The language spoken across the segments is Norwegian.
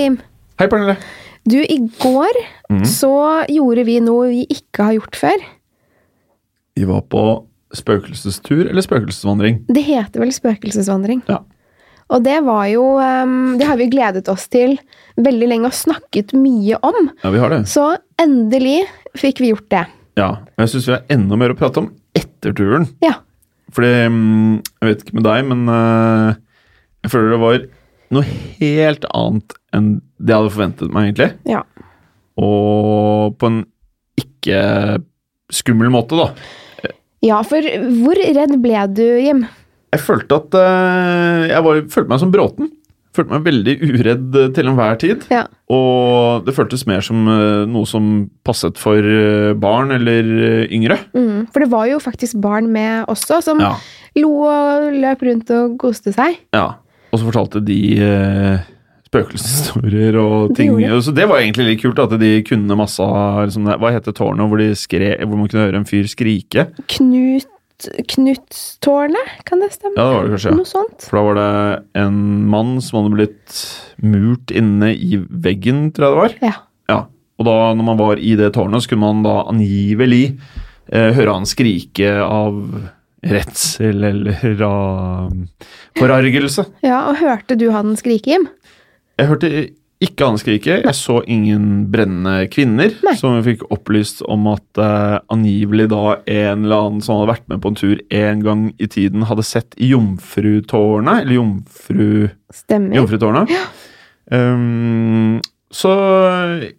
Hei, Jim. Hei, Pernille. Du, i går så gjorde vi noe vi ikke har gjort før. Vi var på spøkelsestur eller spøkelsesvandring. Det heter vel spøkelsesvandring. Ja. Og det var jo ehm, Det har vi gledet oss til veldig lenge og snakket mye om. Ja, vi har det. Så endelig fikk vi gjort det. Ja, og Jeg syns vi har enda mer å prate om etter turen. Ja. Fordi mm, Jeg vet ikke med deg, men øh, jeg føler det var noe helt annet enn det jeg hadde forventet meg, egentlig. Ja. Og på en ikke skummel måte, da. ja, for hvor redd ble du, Jim? Jeg følte at øh, Jeg var, følte meg som Bråten. Følte meg veldig uredd til enhver tid. Ja. Og det føltes mer som øh, noe som passet for øh, barn eller yngre. Mm, for det var jo faktisk barn med også, som Ja. lo og løp rundt og koste seg. Ja, og så fortalte de eh, spøkelseshistorier og ting. det. Så det var egentlig litt kult, at de kunne masse liksom, Hva heter tårnet hvor, hvor man kunne høre en fyr skrike? Knut Knutstårnet, kan det stemme? Ja, det var det kanskje. Noe sånt. For da var det en mann som hadde blitt murt inne i veggen, tror jeg det var. Ja. Ja, Og da når man var i det tårnet, så kunne man da angivelig eh, høre han skrike av redsel eller av forargelse. ja, og hørte du han skrike, Jim? Jeg hørte ikke han skrike. Jeg så ingen brennende kvinner. Nei. Som vi fikk opplyst om at uh, angivelig da en eller annen som hadde vært med på en tur en gang i tiden, hadde sett Jomfrutårnet, eller Jomfru, Stemmer. Jomfrutårnet. Um, så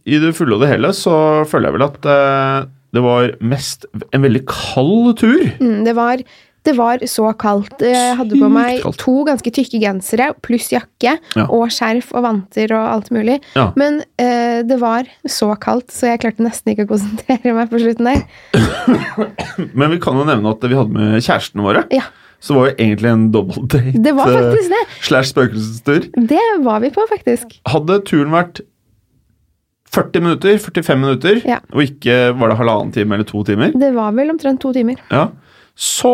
i det fulle og det hele så føler jeg vel at uh, det var mest en veldig kald tur. Mm, det, var, det var så kaldt. Jeg hadde på meg to ganske tykke gensere pluss jakke Ja. og skjerf og vanter og alt mulig. Ja. Men eh, det var så kaldt, så jeg klarte nesten ikke å konsentrere meg på slutten der. Men vi kan jo nevne at vi hadde med kjærestene våre. Ja. Så var det egentlig en dobbeltdate. Det var eh, faktisk det. Slash spøkelsestur. Det var vi på, faktisk. Hadde turen vært 40 minutter, 45 minutter, og ikke var det halvannen time eller to timer, Det var vel omtrent to timer. ja, så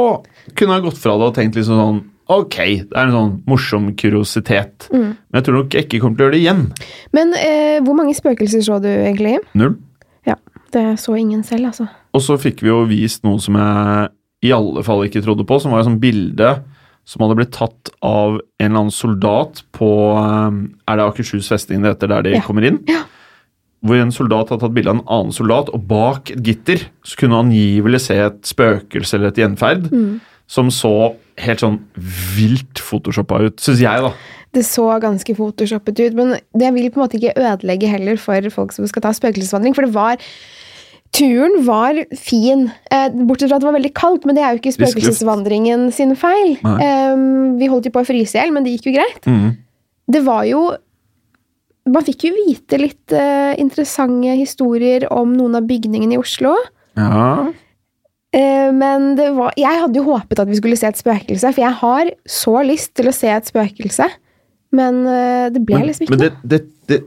kunne jeg gått fra det og tenkt liksom sånn Ok, det er en sånn morsom kuriositet. Mm. Men jeg tror nok jeg ikke kommer til å gjøre det igjen. Men eh, hvor mange spøkelser så du egentlig? Null. Ja, det så ingen selv, altså. Og så fikk vi jo vist noe som jeg i alle fall ikke trodde på, som var et sånt bilde som hadde blitt tatt av en eller annen soldat på eh, Er det Akershus festning det heter, der de Ja. kommer inn? Hvor en soldat hadde tatt bilde av en annen soldat, og bak et gitter så kunne han angivelig se et spøkelse eller et gjenferd Mm. som så helt sånn vilt photoshoppa ut, syns jeg, da. Det så ganske photoshoppet ut, men det vil på en måte ikke ødelegge heller for folk som skal ta spøkelsesvandring, for det var Turen var fin, eh, bortsett fra at det var veldig kaldt, men det er jo ikke spøkelsesvandringen sin feil. Eh, vi holdt jo på å fryse i hjel, men det gikk jo greit. Mm. Det var jo Man fikk jo vite litt uh, interessante historier om noen av bygningene i Oslo. Ja. Uh, men det var, jeg hadde jo håpet at vi skulle se et spøkelse, for jeg har så lyst til å se et spøkelse. Men uh, det ble Men, liksom ikke men det, det, det,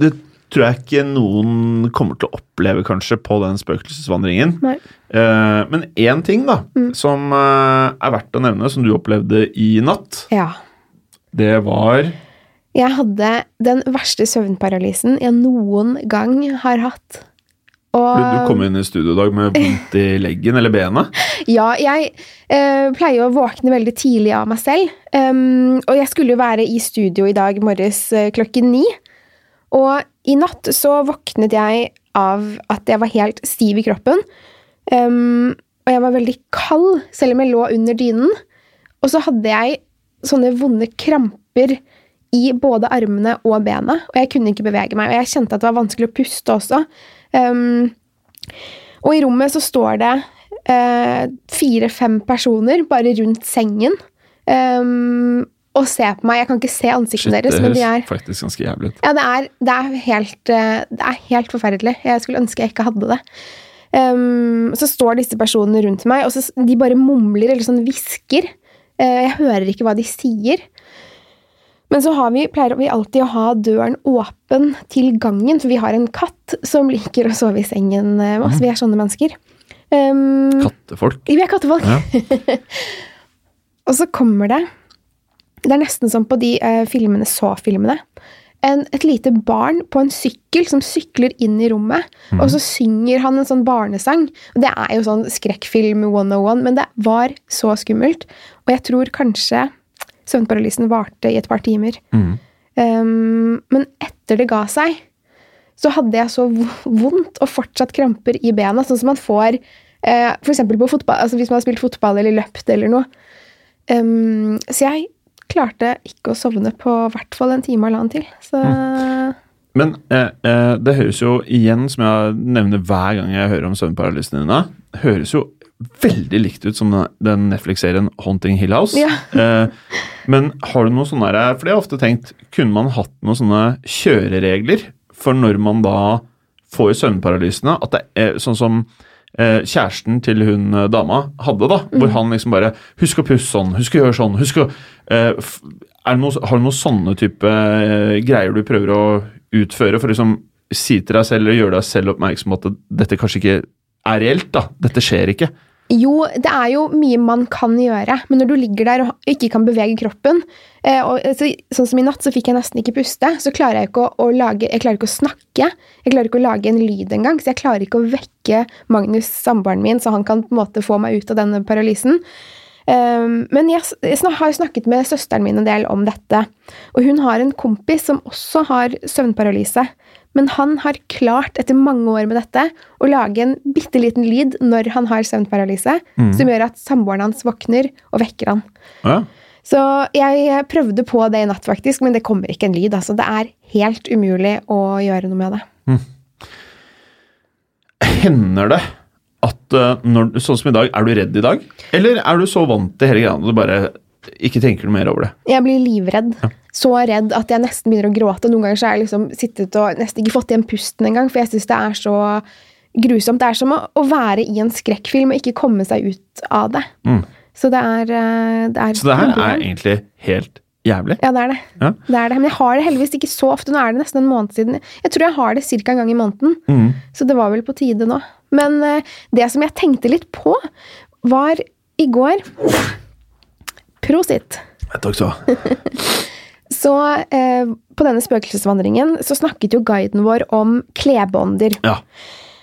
det tror jeg ikke noen kommer til å oppleve, kanskje, på den spøkelsesvandringen. Nei. Men én ting da, Mm. som er verdt å nevne, som du opplevde i natt, Ja. det var Jeg hadde den verste søvnparalysen jeg noen gang har hatt. Og Du, kom inn i studio i dag med vondt i leggen eller benet. ja, jeg eh, pleier å våkne veldig tidlig av meg selv. Um, og jeg skulle jo være i studio i dag morges eh, klokken ni. Og i natt så våknet jeg av at jeg var helt stiv i kroppen. Um, og jeg var veldig kald, selv om jeg lå under dynen. Og så hadde jeg sånne vonde kramper i både armene og benet, og jeg kunne ikke bevege meg. Og jeg kjente at det var vanskelig å puste også. Um, og i rommet så står det uh, fire-fem personer bare rundt sengen um, og ser på meg. Jeg kan ikke se ansiktene Shit, deres, men de er faktisk ganske jævlig ut. ja, det er, det er, helt, eh, det er helt forferdelig. Jeg skulle ønske jeg ikke hadde det. Um, så står disse personene rundt meg, og så, de bare mumler eller sånn hvisker. Uh, jeg hører ikke hva de sier. Men så har vi, pleier vi alltid å ha døren åpen til gangen, for vi har en katt som liker å sove i sengen med oss. Vi er sånne mennesker. Um, Kattefolk. vi er kattefolk. Ja. og så kommer det Det er nesten som på de uh, filmene Så-filmene. Et lite barn på en sykkel som sykler inn i rommet, og så synger han en sånn barnesang. Det er jo sånn skrekkfilm 101, men det var så skummelt. Og jeg tror kanskje søvnparalysen varte i et par timer. Um, men etter det ga seg, så hadde jeg så vondt og fortsatt kramper i bena, sånn som man får uh, for eksempel på fotball, altså hvis man har spilt fotball eller løpt eller noe. Um, så jeg klarte ikke å sovne på i hvert fall en time eller annen til. Så Men eh, eh, det høres jo igjen, som jeg nevner hver gang jeg hører om søvnparalysen dine, høres jo veldig likt ut som den- Netflix-serien Haunting Hill House. Ja. Eh, men har du noe sånne her, For det har jeg ofte tenkt, kunne man hatt noen sånne kjøreregler for når man da får søvnparalysene? At det er sånn som eh, kjæresten til hun eh, dama hadde, da. Hvor han liksom bare Husk å pusse sånn, husk å gjøre sånn, husk å eh, noe, Har du noen sånne type eh, greier du prøver å utføre for å liksom si til deg selv eller gjøre deg selv oppmerksom på at dette kanskje ikke er reelt? da, Dette skjer ikke. Jo, det er jo mye man kan gjøre, men når du ligger der og ikke kan bevege kroppen eh, og, så, Sånn som i natt, så fikk jeg nesten ikke puste. Så klarer jeg ikke å, å lage Jeg klarer ikke å snakke. Jeg klarer ikke å lage en lyd engang. Så jeg klarer ikke å vekke Magnus, samboeren min, så han kan på en måte få meg ut av denne paralysen. Um, men jeg, har snakket med søsteren min en del om dette. Og hun har en kompis som også har søvnparalyse. Men han har klart, etter mange år med dette, å lage en bitte liten lyd når han har søvnparalyse, som gjør at samboeren hans våkner og vekker han. Ja. Så jeg prøvde på det i natt, faktisk, men det kommer ikke en lyd. Altså, det er helt umulig å gjøre noe med det. Hender det at eh, når, sånn som i dag, er du redd i dag? Eller er du så vant til hele greia at du bare ikke tenker noe mer over det? Jeg blir livredd. Så redd at jeg nesten begynner å gråte. Noen ganger så har jeg liksom sittet og nesten ikke fått igjen pusten engang, for jeg syns det er så grusomt. Det er som å, å være i en skrekkfilm og ikke komme seg ut av det. Mm. Så det er, eh, det er Så det her er egentlig helt jævlig. Ja, det er det. Ja. det er det. Men jeg har det heldigvis ikke så ofte. Nå er det nesten en måned siden. Jeg tror jeg har det ca. en gang i måneden. Mm. Så det var vel på tide nå. Men eh, det som jeg tenkte litt på, var i går Prosit. Takk skal du ha. Så eh, på denne spøkelsesvandringen så snakket jo guiden vår om klebånder. Ja.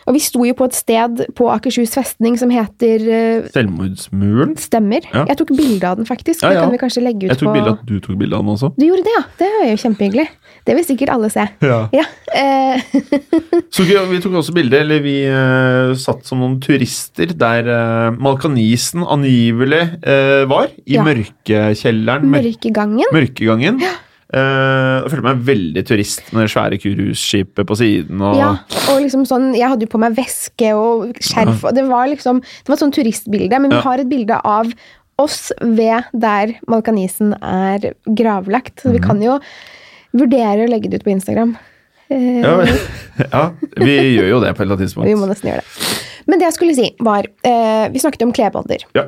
Og vi sto jo på et sted på Akershus festning som heter uh, Selvmordsmuren? Stemmer. Ja. Jeg tok bilde av den, faktisk. Ja, Det kan vi kanskje legge ut Jeg tok på bilde av at du tok bilde av den også. Du gjorde det, ja. Det er jo kjempehyggelig. Det vil sikkert alle se. Ja. Eh, Så vi, tok også bilde, eller vi uh, satt som noen turister der uh, Malkanisen angivelig uh, var. I Ja. mørkekjelleren. Mørkegangen. Mørkegangen. Mørkegangen. Eh, jeg følte meg veldig turist med det svære kurusskipet på siden. Og, Ja, og liksom sånn, Jeg hadde jo på meg veske og skjerf. og Det var liksom, det var et sånn turistbilde, men vi har et bilde av oss ved der Malkanisen er gravlagt. Så vi Mhm. kan jo vurdere å legge det ut på Instagram. Eh, ja, ja, vi gjør jo det på et eller annet tidspunkt. Vi må nesten gjøre det. Men det jeg skulle si, var uh, Vi snakket om klebånder. Ja.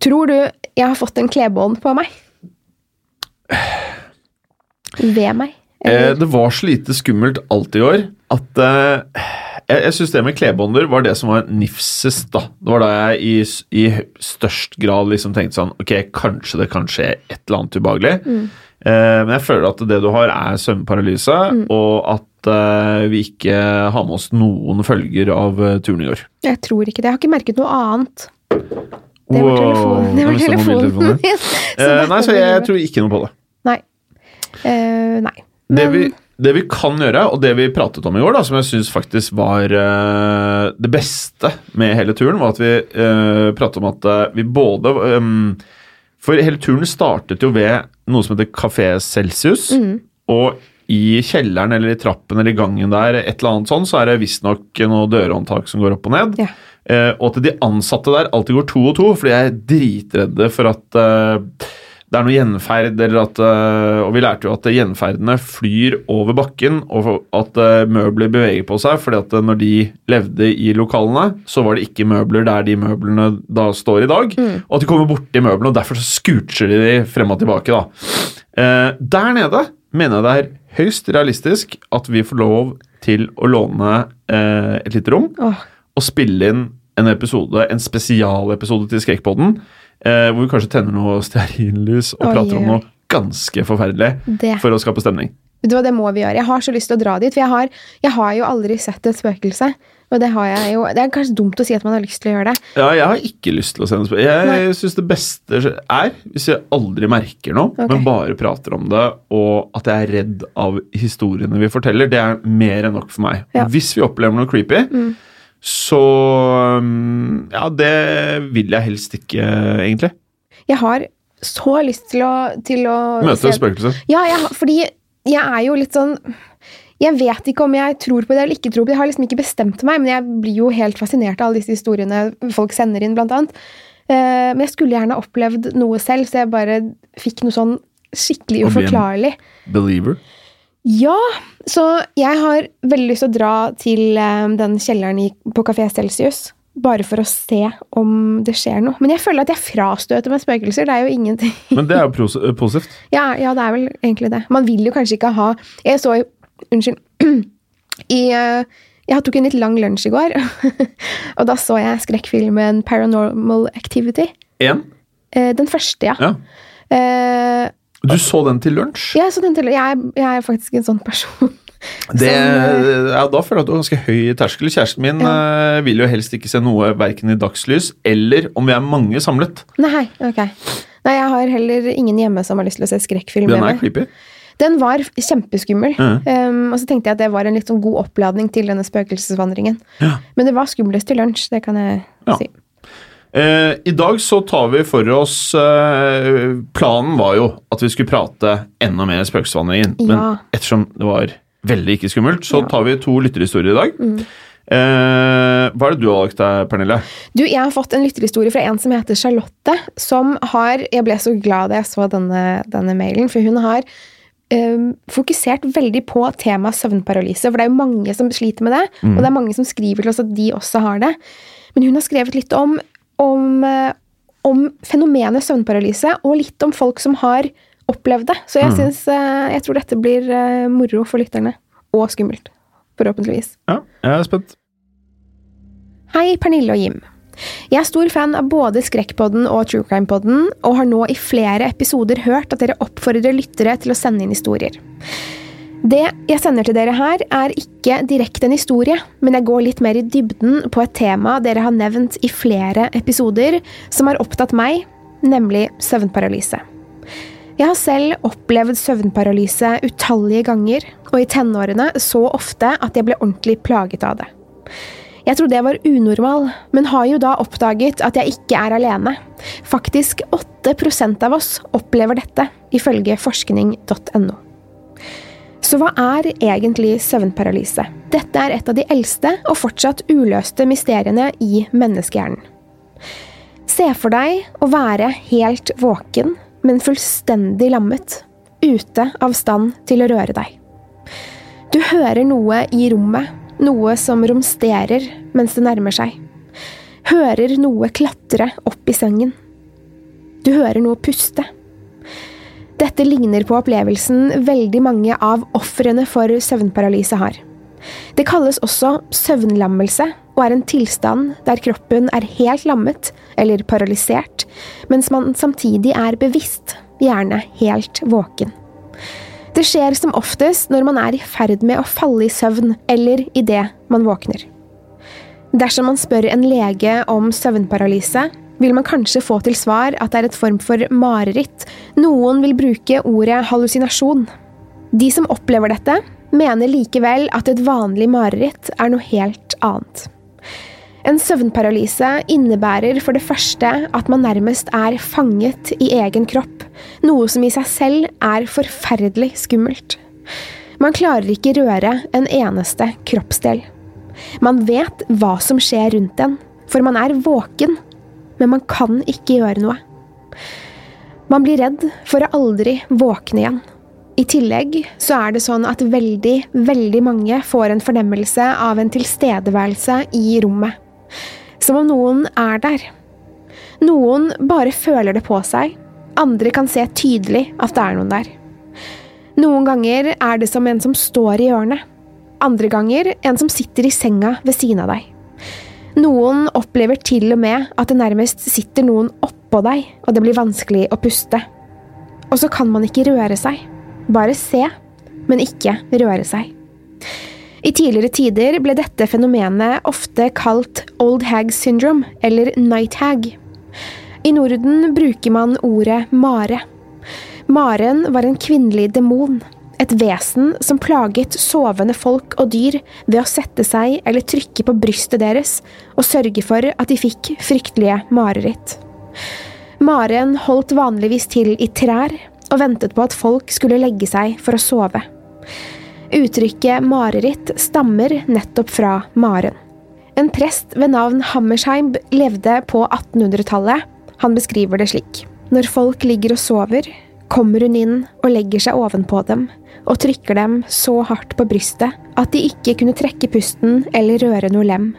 Tror du jeg har fått en klebånd på meg? Ved meg? Eh, det var så lite skummelt alt i år at eh, jeg, jeg syns det med klebånder var det som var nifsest, da. Det var da jeg i, i størst grad liksom tenkte sånn Ok, kanskje det kan skje et eller annet ubehagelig. Mm. Eh, men jeg føler at det du har, er søvnparalyse, Mm. og at eh, vi ikke har med oss noen følger av eh, turen i år. Jeg tror ikke det. Jeg har ikke merket noe annet. Det var telefonen, det var telefonen min. Så nei, så jeg, jeg tror ikke noe på det. Eh, nei. Det vi, det vi kan gjøre, og det vi pratet om i går, da, som jeg syns faktisk var eh, det beste med hele turen, var at vi eh, pratet om at eh, vi både ehm, For hele turen startet jo ved noe som heter Kafé Celsius. Mm. Og i kjelleren eller i trappen eller i gangen der, et eller annet sånn, så er det visstnok noe dørhåndtak som går opp og ned. Ja. Eh, og at de ansatte der alltid går to og to, fordi jeg er dritredde for at eh, det er noe gjenferd, at eh, Og vi lærte jo at gjenferdene flyr over bakken, og at eh, møbler beveger på seg, fordi at eh, når de levde i lokalene, så var det ikke møbler der de møblene da står i dag. Og at de kommer borti møblene, og derfor så scootcher de de frem og tilbake, da. Eh, der nede mener jeg det er høyst realistisk at vi får lov til å låne eh, et lite rom oh. og spille inn en episode, en spesialepisode til Skrekkpodden, eh, hvor vi kanskje tenner noe stearinlys og Oi, prater om noe ganske forferdelig Det. for å skape stemning. Vet du hva, det må vi gjøre. Jeg har så lyst til å dra dit, for jeg har, jeg har jo aldri sett et spøkelse. Og det har jeg jo Det er kanskje dumt å si at man har lyst til å gjøre det. Ja, jeg har ikke lyst til å se noe spøkelse. Jeg syns det beste er hvis jeg aldri merker noe, okay. men bare prater om det, og at jeg er redd av historiene vi forteller. Det er mer enn nok for meg. Ja. Hvis vi opplever noe creepy, Mm. Så um, Ja, det vil jeg helst ikke, egentlig. Jeg har så lyst til å, til å Møte spøkelset? Ja, jeg, fordi jeg er jo litt sånn Jeg vet ikke om jeg tror på det eller ikke tror på det. Jeg har liksom ikke bestemt meg, men jeg blir jo helt fascinert av alle disse historiene folk sender inn, blant annet. Eh, men jeg skulle gjerne opplevd noe selv, så jeg bare fikk noe sånn skikkelig Og bli en- uforklarlig. Believer. Ja, så jeg har veldig lyst til å dra til eh, den kjelleren på Kafé Celsius. Bare for å se om det skjer noe. Men jeg føler at jeg frastøter meg spøkelser. Det er jo ingenting Men det er jo positivt. ja, ja, det er vel egentlig det. Man vil jo kanskje ikke ha Jeg så jo Unnskyld. I eh, Jeg tok en litt lang lunsj i går, og da så jeg skrekkfilmen Paranormal Activity. Én. Eh, Den første, ja. Ja. Eh, Du så den til lunsj? jeg, så den til, jeg, jeg er faktisk en sånn person. Det, ja, da føler jeg at du har ganske høy terskel. Kjæresten min eh, vil jo helst ikke se noe verken i dagslys eller om vi er mange samlet. Nei, ok. Nei, jeg har heller ingen hjemme som har lyst til å se skrekkfilm Den er creepy. Den var kjempeskummel. Mhm. Um, og så tenkte jeg at det var en litt sånn god oppladning til denne spøkelsesvandringen. Ja. Men det var skumlest til lunsj, det kan jeg Ja. si. Eh, I dag så tar vi for oss eh, Planen var jo at vi skulle prate enda mer spøkelsesvandringen. Men ettersom det var veldig ikke skummelt, så Ja. tar vi to lytterhistorier i dag. Mm. Eh, hva er det du har valgt deg, Pernille? Du, jeg har fått en lytterhistorie fra en som heter Charlotte, som har Jeg ble så glad da jeg så denne, denne mailen, for hun har fokusert veldig på temaet søvnparalyse. For det er jo mange som sliter med det, Mm. og det er mange som skriver til oss at de også har det. Men hun har skrevet litt om, om, eh, om fenomenet søvnparalyse, og litt om folk som har opplevd det. Så jeg, Mm. synes, eh, jeg tror dette blir eh, moro for lytterne. Og skummelt. Forhåpentligvis. Ja, jeg er spent. Hei, Pernille og Jim. Jeg er stor fan av både Skrekkpodden og True Crime-podden, og har nå i flere episoder hørt at dere oppfordrer lyttere til å sende inn historier. Det jeg sender til dere her, er ikke direkte en historie, men jeg går litt mer i dybden på et tema dere har nevnt i flere episoder, som har opptatt meg, nemlig søvnparalyse. Jeg har selv opplevd søvnparalyse utallige ganger, og i tenårene så ofte at jeg ble ordentlig plaget av det. Jeg trodde jeg var unormal, men har jo da oppdaget at jeg ikke er alene. Faktisk 8% av oss opplever dette, ifølge forskning.no. Så hva er egentlig søvnparalyse? Dette er et av de eldste og fortsatt uløste mysteriene i menneskehjernen. Se for deg å være helt våken, men fullstendig lammet, ute av stand til å røre deg. Du hører noe i rommet, noe som romsterer mens det nærmer seg. Hører noe klatre opp i sengen. Du hører noe puste. Dette ligner på opplevelsen veldig mange av ofrene for søvnparalyse har. Det kalles også søvnlammelse og er en tilstand der kroppen er helt lammet eller paralysert, mens man samtidig er bevisst, gjerne helt våken. Det skjer som oftest når man er i ferd med å falle i søvn, eller idet man våkner. Dersom man spør en lege om søvnparalyse, vil man kanskje få til svar at det er et form for mareritt. Noen vil bruke ordet hallusinasjon. De som opplever dette, mener likevel at et vanlig mareritt er noe helt annet. En søvnparalyse innebærer for det første at man nærmest er fanget i egen kropp, noe som i seg selv er forferdelig skummelt. Man klarer ikke røre en eneste kroppsdel. Man vet hva som skjer rundt en, for man er våken men man kan ikke gjøre noe. Man blir redd for å aldri våkne igjen. I tillegg så er det sånn at veldig, veldig mange får en fornemmelse av en tilstedeværelse i rommet. Som om noen er der. Noen bare føler det på seg, andre kan se tydelig at det er noen der. Noen ganger er det som en som står i hjørnet. Andre ganger en som sitter i senga ved siden av deg. Noen opplever til og med at det nærmest sitter noen oppå deg, og det blir vanskelig å puste. Og så kan man ikke røre seg. Bare se, men ikke røre seg. I tidligere tider ble dette fenomenet ofte kalt old hag syndrome, eller night hag. I Norden bruker man ordet mare. Maren var en kvinnelig demon, et vesen som plaget sovende folk og dyr ved å sette seg eller trykke på brystet deres og sørge for at de fikk fryktelige mareritt. Maren holdt vanligvis til i trær og ventet på at folk skulle legge seg for å sove. Uttrykket mareritt stammer nettopp fra Maren. En prest ved navn Hammersheim levde på 1800-tallet. Han beskriver det slik. Når folk ligger og sover, kommer hun inn og legger seg ovenpå dem og trykker dem så hardt på brystet at de ikke kunne trekke pusten eller røre noe lem.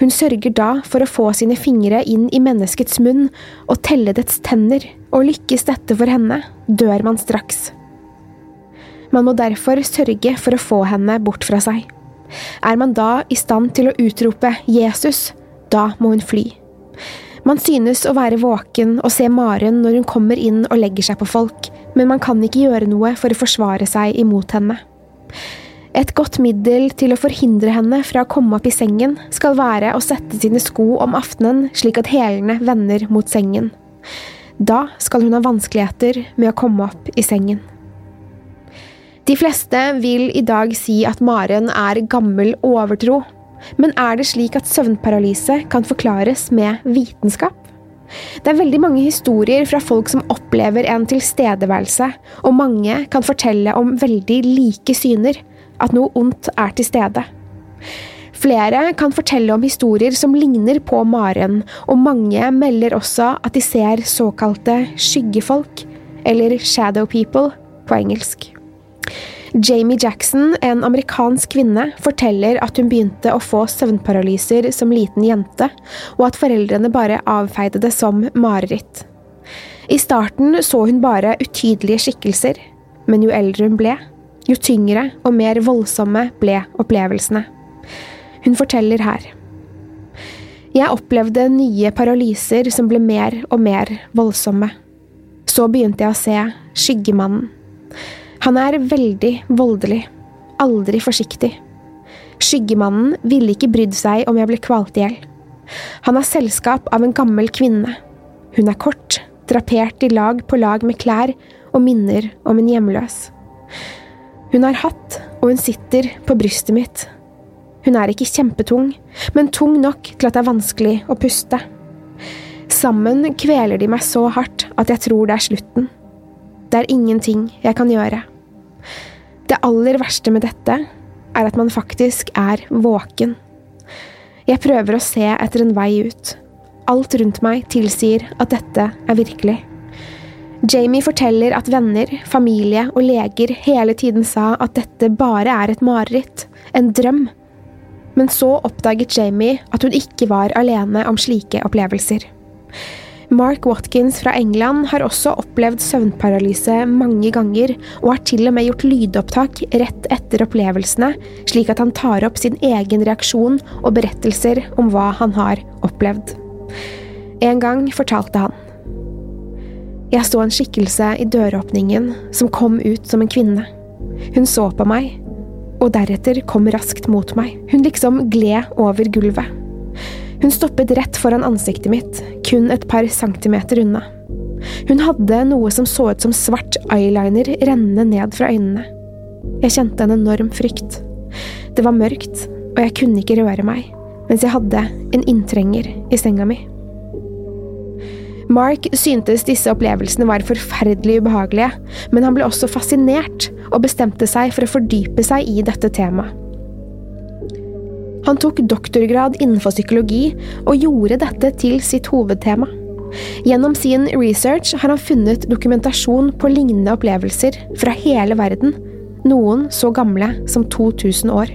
Hun sørger da for å få sine fingre inn i menneskets munn og telle dets tenner, og lykkes dette for henne, dør man straks. Man må derfor sørge for å få henne bort fra seg. Er man da i stand til å utrope Jesus, da må hun fly. Man synes å være våken og se Maren når hun kommer inn og legger seg på folk, men man kan ikke gjøre noe for å forsvare seg imot henne. Et godt middel til å forhindre henne fra å komme opp i sengen skal være å sette sine sko om aftenen slik at hælene vender mot sengen. Da skal hun ha vanskeligheter med å komme opp i sengen. De fleste vil i dag si at Maren er gammel overtro, men er det slik at søvnparalyse kan forklares med vitenskap? Det er veldig mange historier fra folk som opplever en tilstedeværelse, og mange kan fortelle om veldig like syner, at noe ondt er til stede. Flere kan fortelle om historier som ligner på Maren, og mange melder også at de ser såkalte skyggefolk, eller shadow people på engelsk. Jamie Jackson, en amerikansk kvinne, forteller at hun begynte å få søvnparalyser som liten jente, og at foreldrene bare avfeide det som mareritt. I starten så hun bare utydelige skikkelser, men jo eldre hun ble, jo tyngre og mer voldsomme ble opplevelsene. Hun forteller her. Jeg opplevde nye paralyser som ble mer og mer voldsomme. Så begynte jeg å se Skyggemannen. Han er veldig voldelig. aldri forsiktig. Skyggemannen ville ikke brydd seg om jeg ble kvalt i hjel. Han har selskap av en gammel kvinne. Hun er kort, drapert i lag på lag med klær og minner om en hjemløs. Hun har hatt, og hun sitter på brystet mitt. Hun er ikke kjempetung, men tung nok til at det er vanskelig å puste. Sammen kveler de meg så hardt at jeg tror det er slutten. Det er ingenting jeg kan gjøre. Det aller verste med dette er at man faktisk er våken. Jeg prøver å se etter en vei ut. Alt rundt meg tilsier at dette er virkelig. Jamie forteller at venner, familie og leger hele tiden sa at dette bare er et mareritt, en drøm. Men så oppdaget Jamie at hun ikke var alene om slike opplevelser. Mark Watkins fra England har også opplevd søvnparalyse mange ganger, og har til og med gjort lydopptak rett etter opplevelsene, slik at han tar opp sin egen reaksjon og berettelser om hva han har opplevd. En gang fortalte han. Jeg så en skikkelse i døråpningen som kom ut som en kvinne. Hun så på meg, og deretter kom raskt mot meg. Hun liksom gled over gulvet. Hun stoppet rett foran ansiktet mitt, kun et par centimeter unna. Hun hadde noe som så ut som svart eyeliner rennende ned fra øynene. Jeg kjente en enorm frykt. Det var mørkt, og jeg kunne ikke røre meg, mens jeg hadde en inntrenger i senga mi. Mark syntes disse opplevelsene var forferdelig ubehagelige, men han ble også fascinert og bestemte seg for å fordype seg i dette temaet. Han tok doktorgrad innenfor psykologi og gjorde dette til sitt hovedtema. Gjennom sin research har han funnet dokumentasjon på lignende opplevelser fra hele verden, noen så gamle som 2000 år.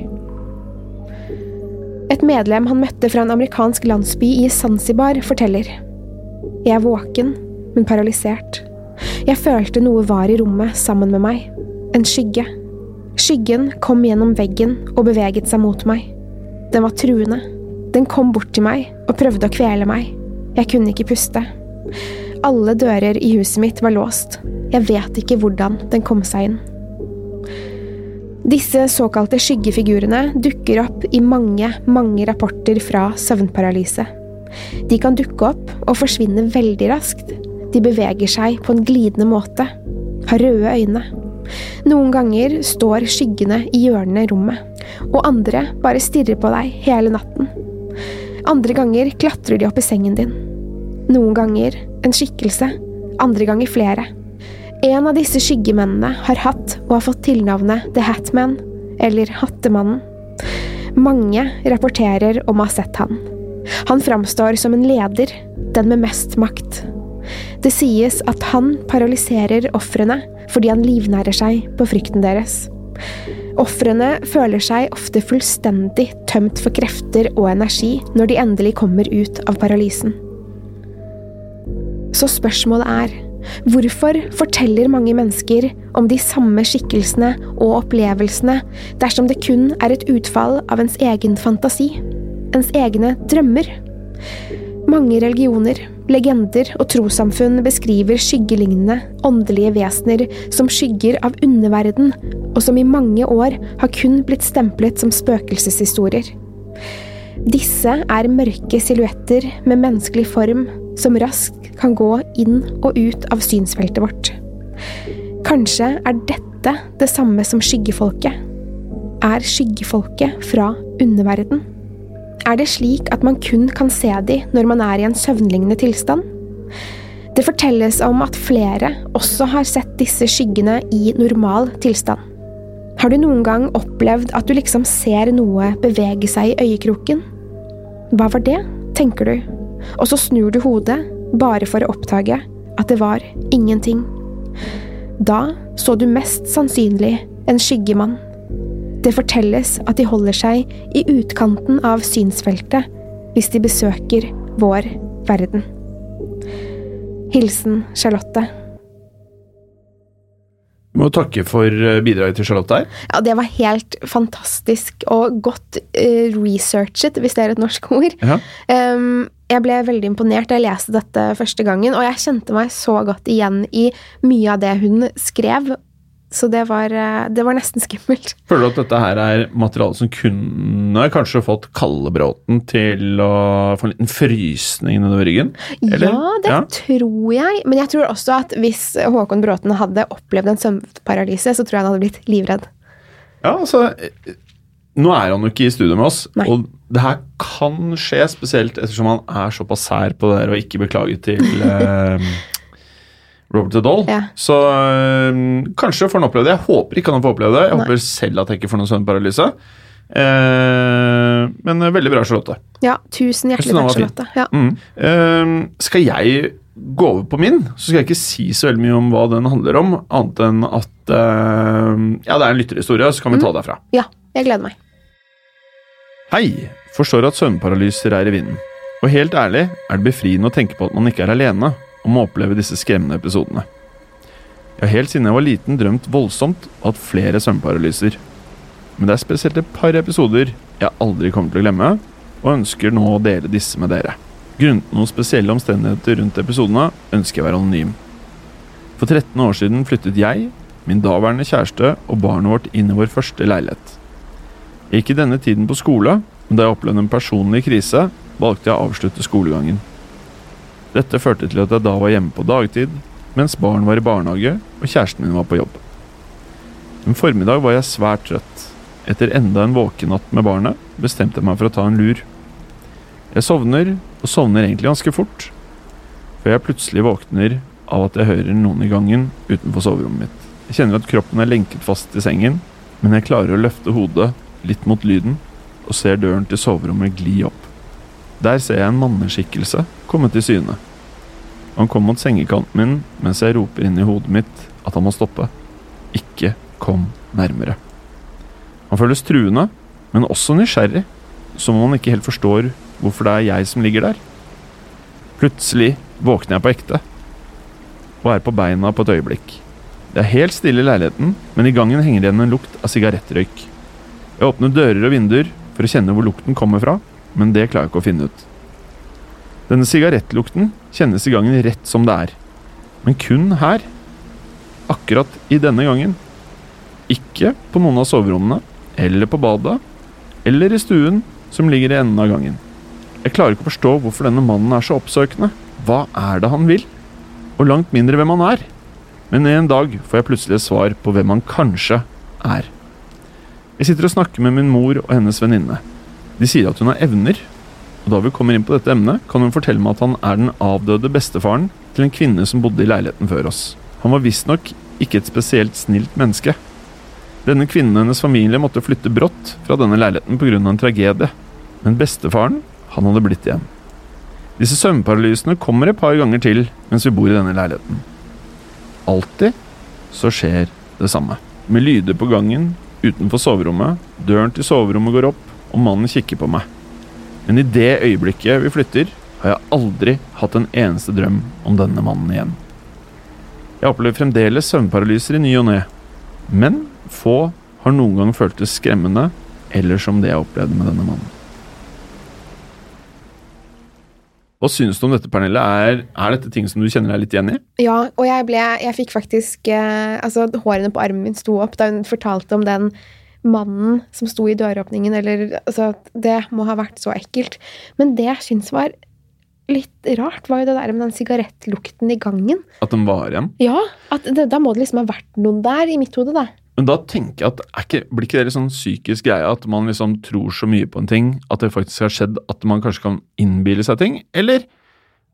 Et medlem han møtte fra en amerikansk landsby i Zanzibar, forteller. Jeg er våken, men paralysert. Jeg følte noe var i rommet sammen med meg. En skygge. Skyggen kom gjennom veggen og beveget seg mot meg. Den var truende. Den kom bort til meg og prøvde å kvele meg. Jeg kunne ikke puste. Alle dører i huset mitt var låst. Jeg vet ikke hvordan den kom seg inn. Disse såkalte skyggefigurene dukker opp i mange, mange rapporter fra søvnparalyse. De kan dukke opp og forsvinne veldig raskt. De beveger seg på en glidende måte. Har røde øyne. Noen ganger står skyggene i hjørnene i rommet, og andre bare stirrer på deg hele natten. Andre ganger klatrer de opp i sengen din. Noen ganger en skikkelse, andre ganger flere. En av disse skyggemennene har hatt og har fått tilnavnet The Hatman, eller Hattemannen. Mange rapporterer om å ha sett han. Han framstår som en leder, den med mest makt. Det sies at han paralyserer ofrene fordi han livnærer seg på frykten deres. Ofrene føler seg ofte fullstendig tømt for krefter og energi når de endelig kommer ut av paralysen. Så spørsmålet er hvorfor forteller mange mennesker om de samme skikkelsene og opplevelsene dersom det kun er et utfall av ens egen fantasi, ens egne drømmer? Mange religioner, legender og trossamfunn beskriver skyggelignende, åndelige vesener som skygger av underverden, og som i mange år har kun blitt stemplet som spøkelseshistorier. Disse er mørke silhuetter med menneskelig form som raskt kan gå inn og ut av synsfeltet vårt. Kanskje er dette det samme som skyggefolket? Er skyggefolket fra underverden? Er det slik at man kun kan se de når man er i en søvnlignende tilstand? Det fortelles om at flere også har sett disse skyggene i normal tilstand. Har du noen gang opplevd at du liksom ser noe bevege seg i øyekroken? Hva var det, tenker du, og så snur du hodet, bare for å oppdage at det var ingenting. Da så du mest sannsynlig en skyggemann. Det fortelles at de holder seg i utkanten av synsfeltet hvis de besøker vår verden. Hilsen Charlotte. Vi må takke for eh, bidraget til Charlotte her. Ja, Det var helt fantastisk og godt uh, researchet, hvis det er et norsk ord. Ja. Um, jeg ble veldig imponert da jeg leste dette første gangen, og jeg kjente meg så godt igjen i mye av det hun skrev. Så det var, eh, det var nesten skummelt. Føler du at dette her er materiale som kunne kanskje fått Kallebråten til å få en liten frysning nedover ryggen? Eller? Ja, det tror jeg. Men jeg tror også at hvis Håkon Bråten hadde opplevd en søvnparalyse, så tror jeg han hadde blitt livredd. Ja, altså Nå er han jo ikke i studio med oss, Nei. og det her kan skje, spesielt ettersom han er såpass sær på det her og ikke beklager til eh, Robert the Doll. Ja. Så eh, kanskje får han oppleve det. Jeg håper ikke han får oppleve det. Jeg Nei. håper selv at jeg ikke får noen søvnparalyse. Eh, men eh, veldig bra, Charlotte. Ja, tusen hjertelig takk. Charlotte. Ja. Mm. Eh, skal jeg gå over på min, så skal jeg ikke si så veldig mye om hva den handler om, annet enn at eh, Ja, det er en lytterhistorie, så kan vi ta det derfra. ja, jeg gleder meg. Hei! Forstår at søvnparalyser er i vinden. Og helt ærlig er det befriende å tenke på at man ikke er alene om å oppleve disse skremmende episodene. Jeg har helt siden jeg var liten drømt voldsomt og hatt flere søvnparalyser. Men det er spesielt et par episoder jeg aldri kommer til å glemme, og ønsker nå å dele disse med dere. Grunnet noen spesielle omstendigheter rundt episodene ønsker jeg å være anonym. For 13 år siden flyttet jeg, min daværende kjæreste og barnet vårt inn i vår første leilighet. Jeg gikk i denne tiden på skole, men da jeg opplevde en personlig krise, valgte jeg å avslutte skolegangen. Dette førte til at jeg da var hjemme på dagtid, mens barn var i barnehage og kjæresten min var på jobb. En formiddag var jeg svært trøtt. Etter enda en våkenatt med barnet bestemte jeg meg for å ta en lur. Jeg sovner, og sovner egentlig ganske fort, før jeg plutselig våkner av at jeg hører noen i gangen utenfor soverommet mitt. Jeg kjenner at kroppen er lenket fast i sengen, men jeg klarer å løfte hodet litt mot lyden og ser døren til soverommet gli opp. Der ser jeg en manneskikkelse komme til syne. Han kom mot sengekanten min mens jeg roper inn i hodet mitt at han må stoppe. Ikke kom nærmere. Han føles truende, men også nysgjerrig, som om han ikke helt forstår hvorfor det er jeg som ligger der. Plutselig våkner jeg på ekte, og er på beina på et øyeblikk. Det er helt stille i leiligheten, men i gangen henger det igjen en lukt av sigarettrøyk. Jeg åpner dører og vinduer for å kjenne hvor lukten kommer fra, men det klarer jeg ikke å finne ut. Denne sigarettlukten kjennes i gangen rett som det er, men kun her. Akkurat i denne gangen. Ikke på noen av soverommene, eller på badet, eller i stuen som ligger i enden av gangen. Jeg klarer ikke å forstå hvorfor denne mannen er så oppsøkende. Hva er det han vil? Og langt mindre hvem han er. Men en dag får jeg plutselig et svar på hvem han kanskje er. Jeg sitter og snakker med min mor og hennes venninne. De sier at hun har evner, og da vi kommer inn på dette emnet, kan hun fortelle meg at han er den avdøde bestefaren til en kvinne som bodde i leiligheten før oss. Han var visstnok ikke et spesielt snilt menneske. Denne kvinnen og hennes familie måtte flytte brått fra denne leiligheten pga. en tragedie, men bestefaren, han hadde blitt igjen. Disse søvnparalysene kommer et par ganger til mens vi bor i denne leiligheten. Alltid så skjer det samme. Med lyder på gangen, utenfor soverommet, døren til soverommet går opp, og mannen kikker på meg. Men i det øyeblikket vi flytter, har jeg aldri hatt en eneste drøm om denne mannen igjen. Jeg opplever fremdeles søvnparalyser i ny og ne, men få har noen gang følt det skremmende eller som det jeg opplevde med denne mannen. Hva syns du om dette, Pernille? Er, er dette ting som du kjenner deg litt igjen i? Ja, og jeg ble Jeg fikk faktisk eh, Altså, hårene på armen min sto opp da hun fortalte om den mannen som sto i døråpningen, eller Altså, det må ha vært så ekkelt. Men det jeg syns var litt rart, var jo det der med den sigarettlukten i gangen. At den var igjen? Ja, at det, da må det liksom ha vært noen der, i mitt hode, da. Men da tenker jeg at er ikke, blir ikke det litt sånn psykisk greie at man liksom tror så mye på en ting at det faktisk har skjedd, at man kanskje kan innbille seg ting? Eller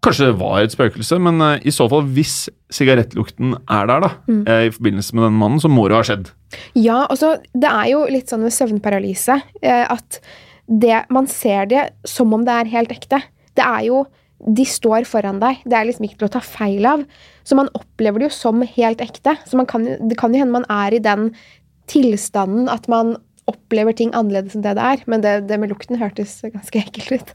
kanskje det var et spøkelse, men eh, i så fall, hvis sigarettlukten er der da, Mm. eh, i forbindelse med den mannen, så må det ha skjedd. Ja, og så Det er jo litt sånn med søvnparalyse eh, at det, man ser det som om det er helt ekte. Det er jo De står foran deg. Det er liksom ikke til å ta feil av. Så man opplever det jo som helt ekte. Så man kan, det kan jo hende man er i den tilstanden at man opplever ting annerledes enn det det er. Men det, det med lukten hørtes ganske ekkelt ut.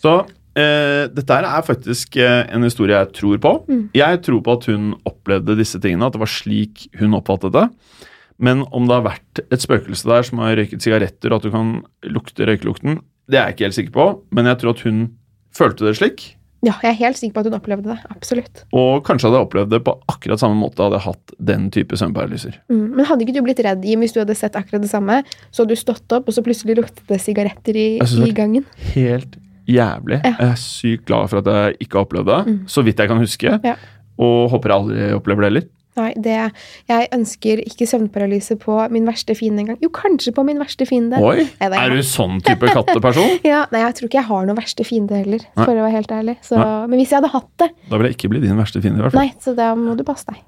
Så eh, dette er faktisk eh, en historie jeg tror på. Mm. Jeg tror på at hun opplevde disse tingene, at det var slik hun oppfattet det. Men om det har vært et spøkelse der som har røyket sigaretter, og at du kan lukte røykelukten, det er jeg ikke helt sikker på. Men jeg tror at hun følte det slik. Ja, jeg er helt sikker på at hun opplevde det. Absolutt. Og kanskje hadde jeg opplevd det på akkurat samme måte hadde jeg hatt den type søvnparalyser. Mm. Men hadde ikke du blitt redd, Jim, hvis du hadde sett akkurat det samme? Så hadde du stått opp, og så plutselig luktet det sigaretter i, i gangen? Helt jævlig. Ja. Jeg er sykt glad for at jeg ikke har opplevd det, Mm. så vidt jeg kan huske. Ja. Og håper jeg aldri opplever det heller. Nei, det, jeg ønsker ikke søvnparalyse på min verste fiende engang. Jo, kanskje på min verste fiende. Oi! Nei, er- du sånn type katteperson? Ja, nei, jeg tror ikke jeg har noen verste fiende heller, Nei. for å være helt ærlig. Så, men hvis jeg hadde hatt det, Da vil jeg ikke bli din verste fiende, i hvert fall. nei, så da må du passe deg.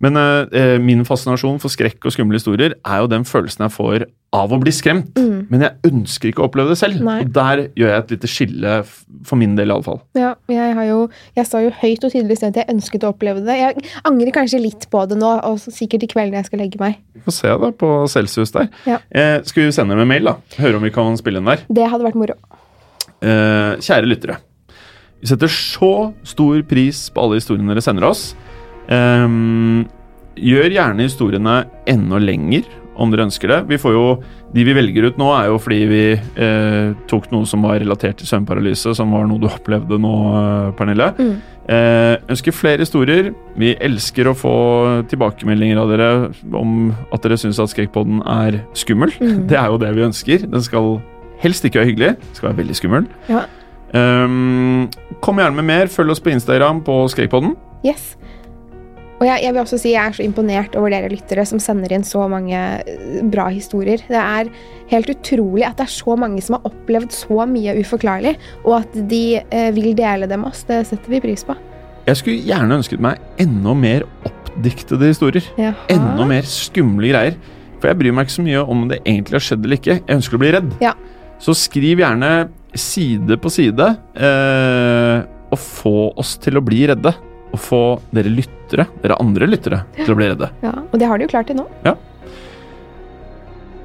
Men eh, eh, min fascinasjon for skrekk og skumle historier er jo den følelsen jeg får av å bli skremt. Mm. Men jeg ønsker ikke å oppleve det selv. Nei. Og der gjør jeg et lite skille, for min del iallfall. Ja, jeg, har jo, jeg sa jo høyt og tydelig i sted at jeg ønsket å oppleve det. Jeg angrer kanskje litt på det nå, og sikkert i kveld når jeg skal legge meg. Få se da på Celsius der. Ja. Eh, skal vi sende dem en mail, da? Høre om vi kan spille den der. Det hadde vært moro. Eh, kjære lyttere. Vi setter så stor pris på alle historiene dere sender oss. Eh, gjør gjerne historiene enda lenger om dere ønsker det. Vi får jo, De vi velger ut nå, er jo fordi vi eh, tok noe som var relatert til søvnparalyse, som var noe du opplevde nå, eh, Pernille. Mm. Eh, ønsker flere historier. Vi elsker å få tilbakemeldinger av dere om at dere syns at Skrekkpodden er skummel. Mm. Det er jo det vi ønsker. Den skal helst ikke være hyggelig. Den skal være veldig skummel. Ja. Um, kom gjerne med mer. Følg oss på Instagram på Skrekkpodden. Yes. Og jeg, jeg vil også si jeg er så imponert over dere lyttere som sender inn så mange eh, bra historier. Det er helt utrolig at det er så mange som har opplevd så mye uforklarlig, og at de eh, vil dele det med oss. Det setter vi pris på. Jeg skulle gjerne ønsket meg enda mer oppdiktede historier. Jaha. Enda mer skumle greier. For jeg bryr meg ikke så mye om det egentlig har skjedd eller ikke. Jeg ønsker å bli redd. Ja. Så skriv gjerne side på side, eh, og få oss til å bli redde. Og få dere lyttere, dere andre lyttere, til å bli redde. Ja, og det har de jo klart til nå. Ja.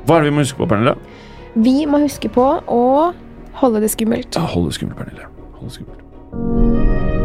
Hva er det vi må huske på, Pernille? Vi må huske på å holde det skummelt. Ja, holde det skummelt, Pernille. Holde det skummelt.